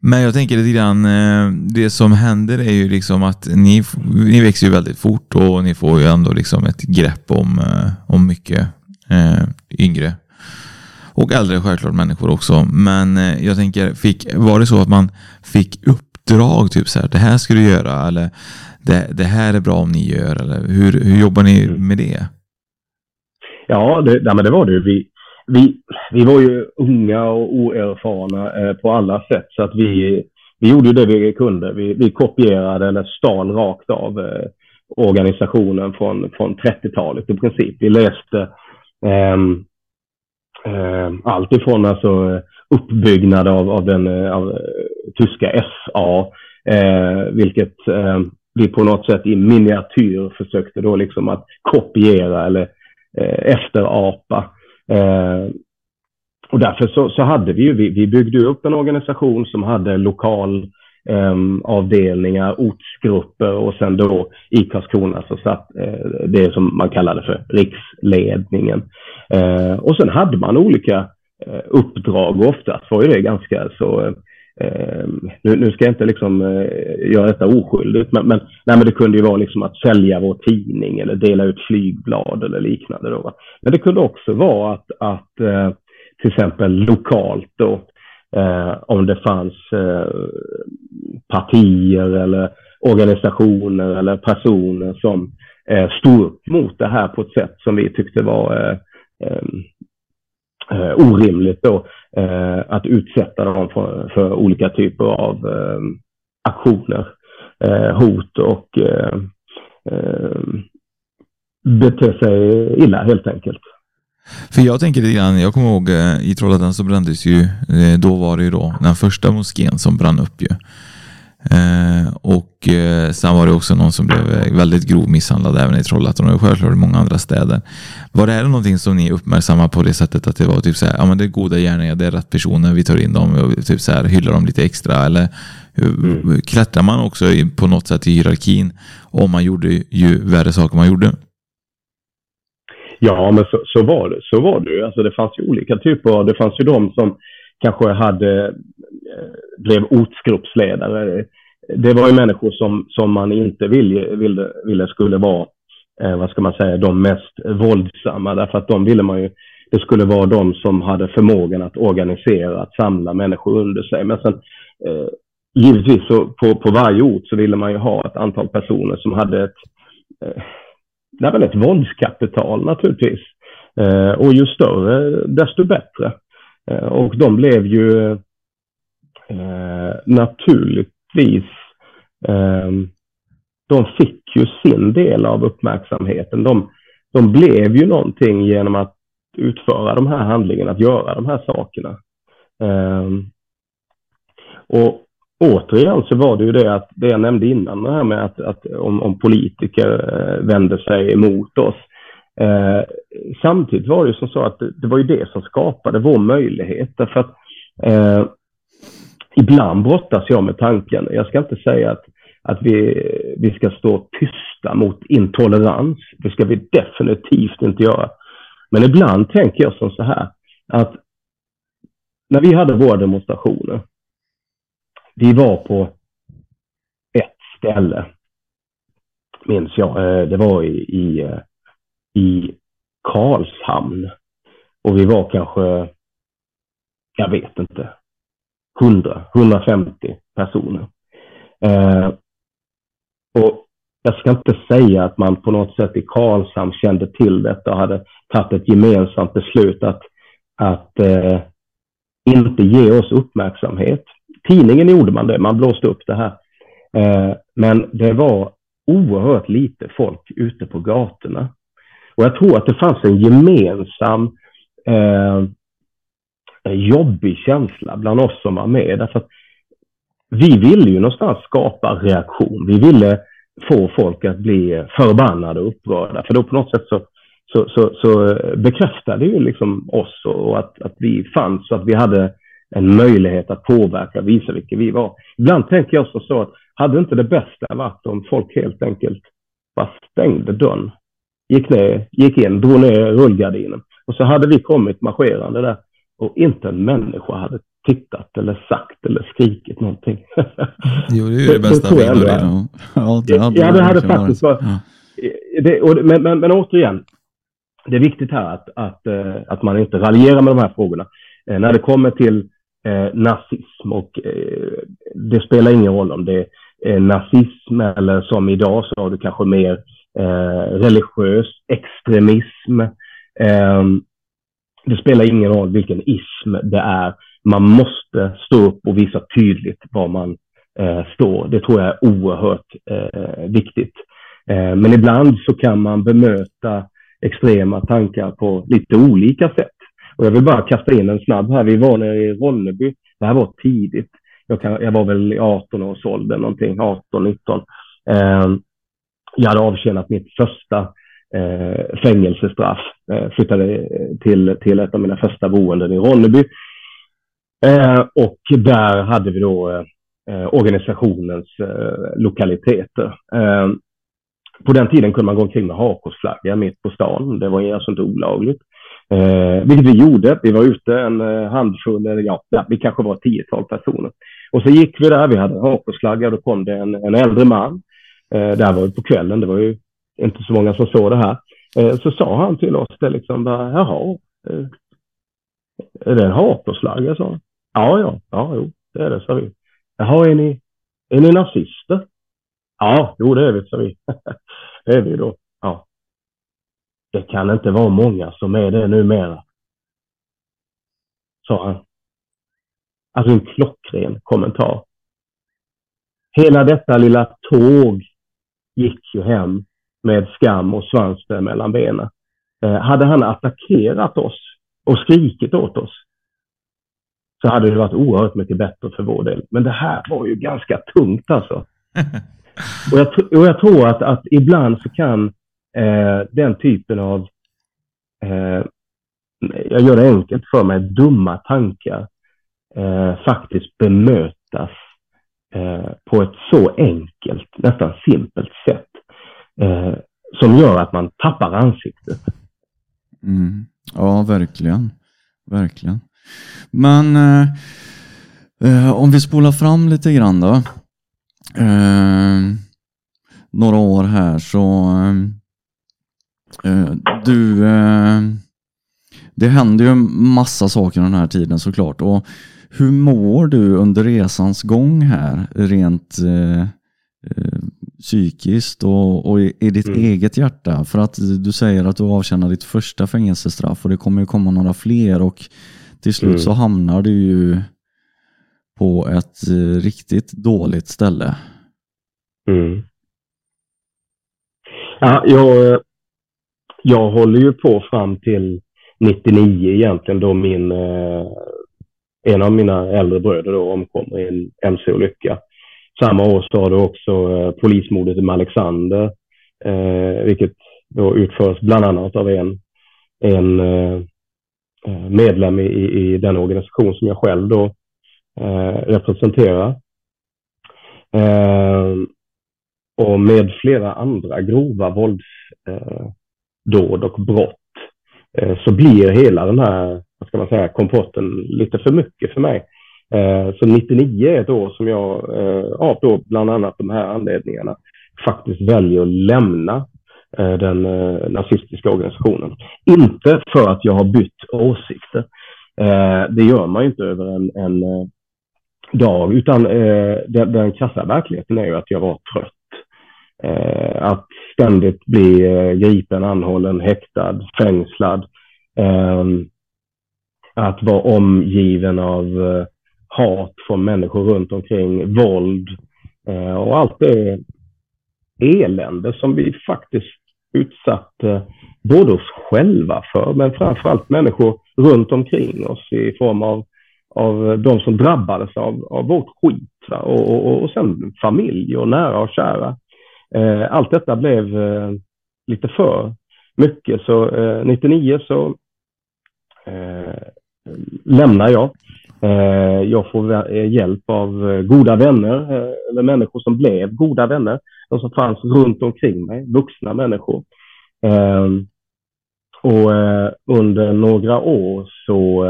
Men jag tänker lite grann, eh, det som händer är ju liksom att ni, ni växer ju väldigt fort och ni får ju ändå liksom ett grepp om, eh, om mycket eh, yngre och äldre självklart människor också. Men eh, jag tänker, fick, var det så att man fick uppdrag, typ så här, det här ska du göra eller det, det här är bra om ni gör eller hur, hur jobbar ni med det? Ja, det, nej, men det var det. Vi, vi, vi var ju unga och oerfarna eh, på alla sätt så att vi, vi gjorde det vi kunde. Vi, vi kopierade eller stal rakt av eh, organisationen från, från 30-talet i princip. Vi läste eh, eh, allt ifrån alltså uppbyggnad av, av den eh, av, eh, tyska SA, eh, vilket eh, vi på något sätt i miniatyr försökte då liksom att kopiera eller efterapa. och därför så, så hade vi ju, vi, vi byggde upp en organisation som hade lokal Ehm, avdelningar, ortsgrupper och sen då i Karlskrona så satt eh, det som man kallade för riksledningen. Eh, och sen hade man olika eh, uppdrag och oftast var ju det ganska så ehm, nu, nu, ska jag inte liksom göra detta oskyldigt, men, men, nej, men det kunde ju vara liksom att sälja vår tidning eller dela ut flygblad eller liknande. Då, Men det kunde också vara att, att till exempel lokalt då, eh, om det fanns eh, partier eller organisationer eller personer som eh, stod upp mot det här på ett sätt som vi tyckte var eh, ehm, eh, orimligt då, eh, att utsätta dem för, för olika typer av ehm, aktioner, eh, hot och eh, ehm, bete sig illa helt enkelt. För jag tänker lite grann, jag kommer ihåg eh, i Trollhättan så brändes ju, eh, då var det ju då den första moskén som brann upp ju. Eh, och eh, sen var det också någon som blev väldigt grov misshandlad även i Trollhättan och självklart i många andra städer. Var det här någonting som ni uppmärksammade på det sättet att det var typ så här, ja men det är goda gärningar, det är rätt personer, vi tar in dem och typ så här hyllar dem lite extra eller mm. klättrar man också på något sätt i hierarkin om man gjorde ju värre saker man gjorde? Ja, men så, så, var det. Så var det ju. Alltså det fanns ju olika typer det fanns ju de som kanske hade, eh, blev ortsgruppsledare. Det var ju människor som, som man inte ville, ville, ville skulle vara, eh, vad ska man säga, de mest våldsamma. Därför att de ville man ju, det skulle vara de som hade förmågan att organisera, att samla människor under sig. Men sen eh, givetvis så på, på varje ort så ville man ju ha ett antal personer som hade ett eh, nej, men ett våldskapital naturligtvis. Eh, och ju större, desto bättre. Eh, och de blev ju eh, naturligtvis, eh, de fick ju sin del av uppmärksamheten. De, de blev ju någonting genom att utföra de här handlingarna, att göra de här sakerna. Eh, och återigen så var det ju det att det jag nämnde innan, det här med att, att om, om politiker eh, vänder sig emot oss. Eh, samtidigt var det ju som så att det, det, var ju det som skapade vår möjlighet. Därför att eh, ibland brottas jag med tanken, jag ska inte säga att, att vi, vi ska stå tysta mot intolerans. Det ska vi definitivt inte göra. Men ibland tänker jag som så här, att när vi hade våra demonstrationer, vi var på ett ställe, minns jag. Eh, det var i, i, eh, i Karlshamn. Och vi var kanske, jag vet inte, 100, 150 personer. Eh, och jag ska inte säga att man på något sätt i Karlshamn kände till detta och hade tagit ett gemensamt beslut att, att eh, inte ge oss uppmärksamhet tidningen gjorde man det, man blåste upp det här. Eh, men det var oerhört lite folk ute på gatorna. Och jag tror att det fanns en gemensam eh, jobbig känsla bland oss som var med. Därför att vi ville ju någonstans skapa reaktion. Vi ville få folk att bli förbannade och upprörda. För då på något sätt så, så, så, så eh, bekräftade ju liksom oss och att, att vi fanns och att vi hade en möjlighet att påverka, visa vilka vi var. Ibland tänker jag så att hade inte det bästa varit om folk helt enkelt bara stängde dörren, gick ner, gick in, drog ner rullgardinen och så hade vi kommit marscherande där och inte en människa hade tittat eller sagt eller skrikit någonting. Jo, det är ju det bästa med det. Ja, det hade, Ja, det hade faktiskt varit. varit- det, och, men, men, men återigen, det är viktigt här att, att, eh, att man inte raljerar med de här frågorna. Eh, när det kommer till eh, nazism och eh, det spelar ingen roll om det är nazism eller som idag så har du kanske mer eh, religiös extremism. Eh, det spelar ingen roll vilken ism det är. Man måste stå upp och visa tydligt var man eh, står. Det tror jag är oerhört eh, viktigt. Eh, men ibland så kan man bemöta extrema tankar på lite olika sätt. Och jag vill bara kasta in en snabb här. Vi var nere i Ronneby. Det här var tidigt. Jag, kan, jag var väl i 18 års ålder, någonting, 18, 19. Eh, jag hade avtjänat mitt första eh, fängelsestraff. Eh, flyttade till, till ett av mina första boenden i Ronneby. Eh, och där hade vi då eh, organisationens eh, lokaliteter. Eh, på den tiden kunde man gå omkring med hakkorsflagga mitt på stan. Det var alltså inte olagligt. Eh, vilket vi gjorde. Vi var ute en eh, handfull, eller ja, vi kanske var ett tiotal personer. Och så gick vi där, vi hade hakkorsflagga och då kom det en, en äldre man. Eh, där var det på kvällen, det var ju inte så många som såg det här. Eh, så sa han till oss det liksom bara, jaha, eh, är det en hakkorsflagga? sa han. Ja, ja, ja, jo, det är det, sa vi. Jaha, är ni, är ni nazister? Ja, jo det är vi, sa vi. det är vi då. Ja. Det kan inte vara många som är det numera. Sa han. Alltså en klockren kommentar. Hela detta lilla tåg gick ju hem med skam och svansen mellan benen. Eh, hade han attackerat oss och skrikit åt oss så hade det varit oerhört mycket bättre för vår del. Men det här var ju ganska tungt alltså. Och jag, och jag tror att, att ibland så kan eh, den typen av, eh, jag gör det enkelt för mig, dumma tankar eh, faktiskt bemötas eh, på ett så enkelt, nästan simpelt sätt eh, som gör att man tappar ansiktet. Mm. Ja, verkligen. Verkligen. Men eh, eh, om vi spolar fram lite grann då. Eh, några år här så eh, du eh, det händer ju massa saker den här tiden såklart. Och hur mår du under resans gång här rent eh, eh, psykiskt och, och i, ditt Mm. eget hjärta? För att du säger att du avtjänar ditt första fängelsestraff och det kommer ju komma några fler och till slut Mm. så hamnar du ju på ett eh, riktigt dåligt ställe. Mm. Ja, jag, eh, jag håller ju på fram till 99 egentligen då min, eh, en av mina äldre bröder då omkommer i en mc-olycka. Samma år så har du också eh, polismordet i Alexander, eh, vilket då utförs bland annat av en, en eh, eh medlem i, i, den organisation som jag själv då eh, representerar. Eh, och med flera andra grova vålds eh, dåd och brott eh, så blir hela den här, vad ska man säga, kompotten lite för mycket för mig. Eh, så 99 är ett år som jag, eh, av då bland annat de här anledningarna, faktiskt väljer att lämna den nazistiska organisationen. Inte för att jag har bytt åsikter. Det gör man ju inte över en, en dag, utan den, den krassa verkligheten är ju att jag var trött. Eh, att ständigt bli eh, gripen, anhållen, häktad, fängslad. Eh, att vara omgiven av eh, hat från människor runt omkring, våld eh, och allt det elände som vi faktiskt utsatte både oss själva för, men framförallt människor runt omkring oss i form av, av de som drabbades av, av vårt skit. Va? Och, och, och sen familj och nära och kära. Eh, allt detta blev eh, lite för mycket, så eh, 99 så eh, lämnar jag. Eh, jag får eh, hjälp av eh, goda vänner, eh, eller människor som blev goda vänner. De som fanns runt omkring mig, vuxna människor. Eh, och eh, under några år så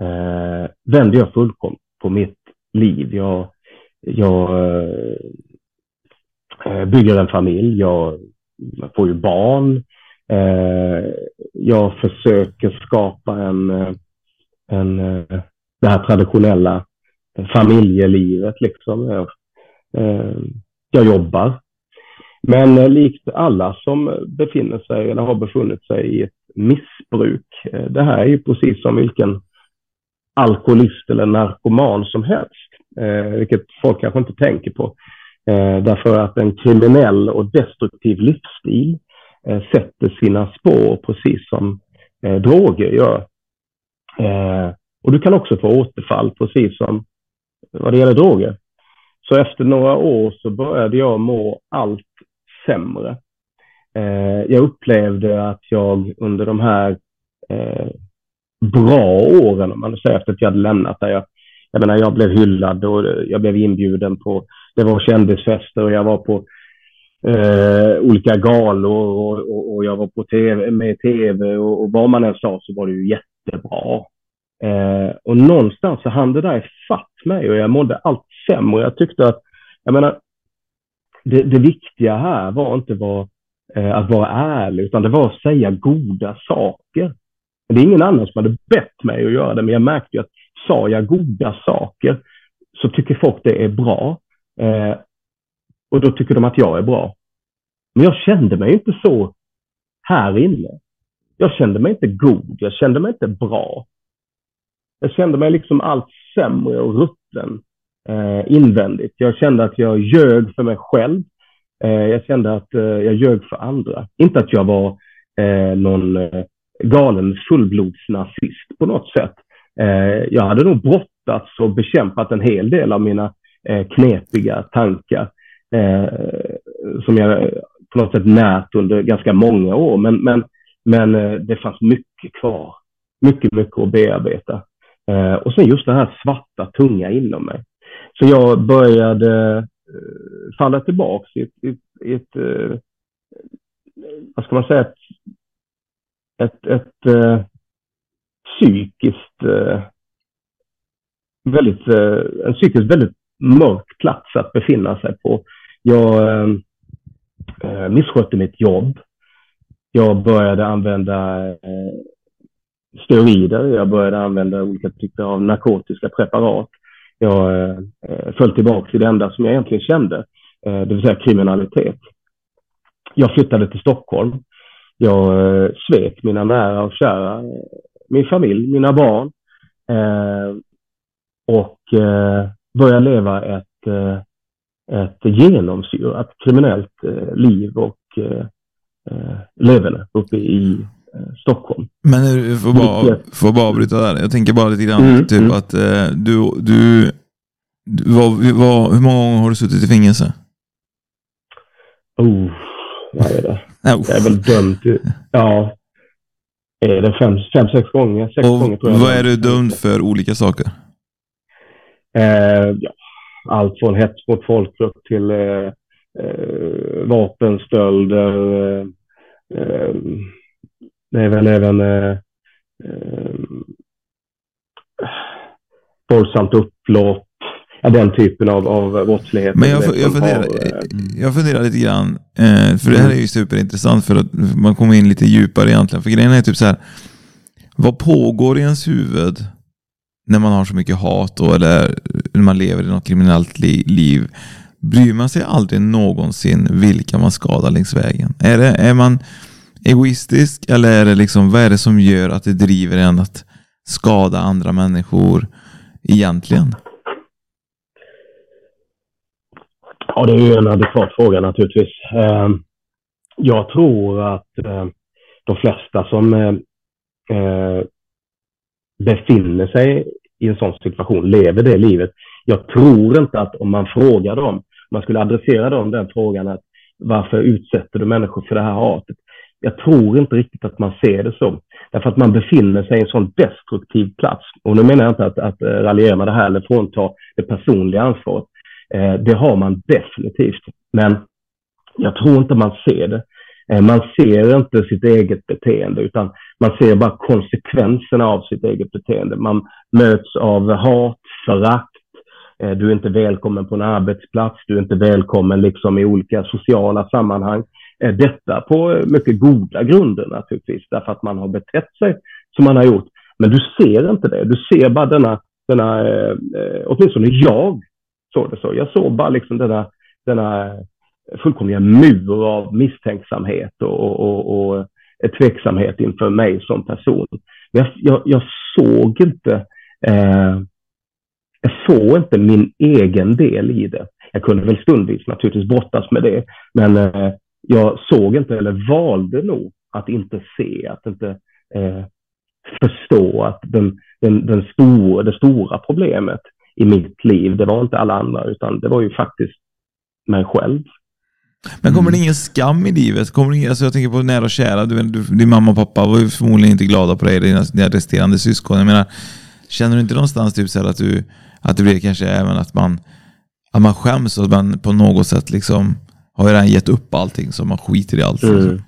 eh, vände jag fullkomligt på mitt liv. Jag, jag eh, Eh, bygger en familj, jag får ju barn. Eh, jag försöker skapa en, eh, en, eh, det här traditionella familjelivet. Liksom. Jag, eh, jag jobbar. Men eh, likt alla som befinner sig eller har befunnit sig i ett missbruk, eh, det här är ju precis som vilken alkoholist eller narkoman som helst, eh, vilket folk kanske inte tänker på. Eh, därför att en kriminell och destruktiv livsstil eh, sätter sina spår precis som eh, droger gör. Eh, och du kan också få återfall precis som vad det gäller droger. Så efter några år så började jag må allt sämre. Eh, jag upplevde att jag under de här eh, bra åren, om man säger efter att jag hade lämnat där, jag, jag menar jag blev hyllad och jag blev inbjuden på, det var kändisfester och jag var på eh, olika galor och, och, och, jag var på TV, med i tv och, och vad man än sa så var det ju jättebra. Eh, och någonstans så hann det där ifatt mig och jag mådde allt sämre. Jag tyckte att, jag menar, det, det viktiga här var inte var, eh, att vara ärlig, utan det var att säga goda saker. Det är ingen annan som hade bett mig att göra det, men jag märkte att sa jag goda saker så tycker folk det är bra. Eh, och då tycker de att jag är bra. Men jag kände mig inte så här inne. Jag kände mig inte god, jag kände mig inte bra. Jag kände mig liksom allt sämre och rutten eh, invändigt. Jag kände att jag ljög för mig själv. Eh, jag kände att eh, jag ljög för andra. Inte att jag var eh, någon eh, galen fullblodsnazist på något sätt. Eh, jag hade nog brottats och bekämpat en hel del av mina eh, Eh, knepiga tankar eh, som jag på något sätt närt under ganska många år. Men, men, men eh, det fanns mycket kvar. Mycket, mycket att bearbeta. och sen just det här svarta, tunga inom mig. Så jag började eh, falla tillbaka i ett, i ett, eh, vad ska man säga, ett, ett, ett uh, psykiskt väldigt, en psykiskt väldigt mörk plats att befinna sig på. Jag ehm, eh, misskötte mitt jobb. Jag började använda eh, steroider, jag började använda olika typer av narkotiska preparat jag eh, eh föll tillbaka till det enda som jag egentligen kände, eh, det vill säga kriminalitet. Jag flyttade till Stockholm. Jag eh, svek mina nära och kära, eh, min familj, mina barn eh, och eh, började leva ett, eh, ett genomsyrat kriminellt liv och leverne uppe i Stockholm. Men du får bara, får bara avbryta där. Jag tänker bara lite grann, mm, typ mm. att eh, du, du, du var, var, hur många gånger har du suttit i fängelse? Oh, vad är det? Jag är väl dömd till, ja, är det fem, fem sex gånger? Sex Och gånger tror jag. Vad är du dömd för olika saker? Eh, ja, allt från hets mot folkgrupp till eh, eh, vapenstölder, eh, det är väl även eh, våldsamt upplopp, den typen av, av brottslighet. Men jag, jag, funderar, har, jag funderar lite grann, för det här är ju superintressant för att man kommer in lite djupare egentligen. För grejen är typ så här, vad pågår i ens huvud när man har så mycket hat och eller när man lever i något kriminellt li liv? Bryr man sig aldrig någonsin vilka man skadar längs vägen? Är, det, är man egoistisk eller är det liksom, vad är det som gör att det driver en att skada andra människor egentligen? Ja, det är ju en adekvat fråga naturligtvis. Ehm, jag tror att ehm, de flesta som eh, eh, befinner sig i en sån situation lever det livet. Jag tror inte att om man frågar dem, om man skulle adressera dem den frågan att varför utsätter du människor för det här hatet? jag tror inte riktigt att man ser det så. Därför att man befinner sig i en sån destruktiv plats. Och nu menar jag inte att, att eh, raljera med det här eller frånta det personliga ansvaret. Eh, det har man definitivt. Men jag tror inte man ser det. Eh, man ser inte sitt eget beteende utan man ser bara konsekvenserna av sitt eget beteende. Man möts av hat, förakt, eh, du är inte välkommen på en arbetsplats, du är inte välkommen liksom i olika sociala sammanhang. Eh, detta på mycket goda grunder naturligtvis, därför att man har betett sig som man har gjort. Men du ser inte det, du ser bara denna, denna åtminstone jag såg det så. Jag såg bara liksom denna, denna fullkomliga mur av misstänksamhet och, och, och, och eh, tveksamhet inför mig som person. Jag, jag, jag såg inte eh, jag såg inte min egen del i det. Jag kunde väl stundvis naturligtvis brottas med det, men eh, jag såg inte, eller valde nog att inte se, att inte eh, förstå att den, den, den stor, det stora problemet i mitt liv, det var inte alla andra, utan det var ju faktiskt mig själv. Men kommer det ingen skam i livet? Kommer det ingen, alltså jag tänker på nära och kära. Du, du, din mamma och pappa var ju förmodligen inte glada på dig, dina, dina resterande syskon. Jag menar, känner du inte någonstans typ så att, du, att det blir kanske även att man, att man skäms och att man på något sätt liksom har redan gett upp allting så man skiter i allt? Mm.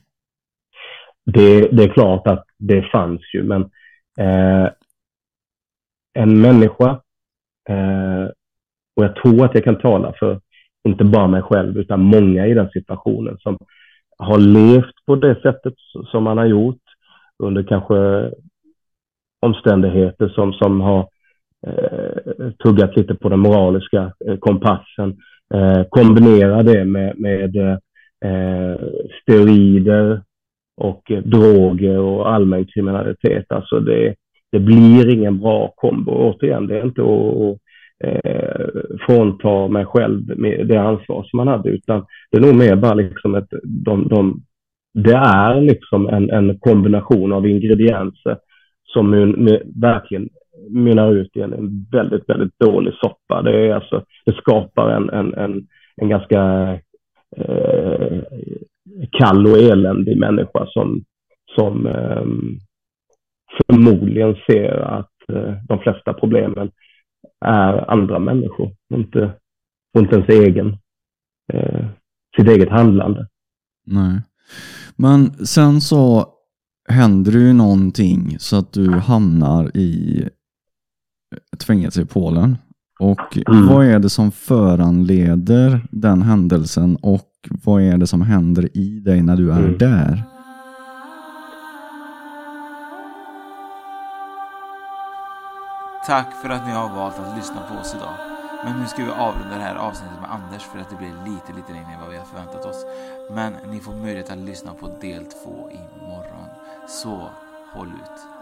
Det, det, är klart att det fanns ju, men eh, en människa, eh, och jag tror att jag kan tala för inte bara mig själv, utan många i den situationen som har levt på det sättet som man har gjort under kanske omständigheter som, som har eh, tuggat lite på den moraliska eh, kompassen. Eh, kombinera det med, med eh, steroider och eh, droger och allmän kriminalitet. Alltså det, det blir ingen bra kombo. Återigen, det är inte att eh, frånta mig själv med det ansvar som man hade, utan det är nog mer bara liksom ett, de, de, det är liksom en, en kombination av ingredienser som mun, verkligen mynnar ut i en, en, väldigt, väldigt dålig soppa. Det, är alltså, det skapar en, en, en, en ganska eh, kall och eländig människa som, som eh, förmodligen ser att eh, de flesta problemen är andra människor, inte, inte ens egen, eh, sitt eget handlande. Nej. Men sen så händer det ju någonting så att du hamnar i ett fängelse i Polen. Och mm. vad är det som föranleder den händelsen och vad är det som händer i dig när du är mm. där? Tack för att ni har valt att lyssna på oss idag. Men nu ska vi avrunda det här avsnittet med Anders för att det blir lite, lite längre än vad vi har förväntat oss. Men ni får möjlighet att lyssna på del två imorgon. Så håll ut.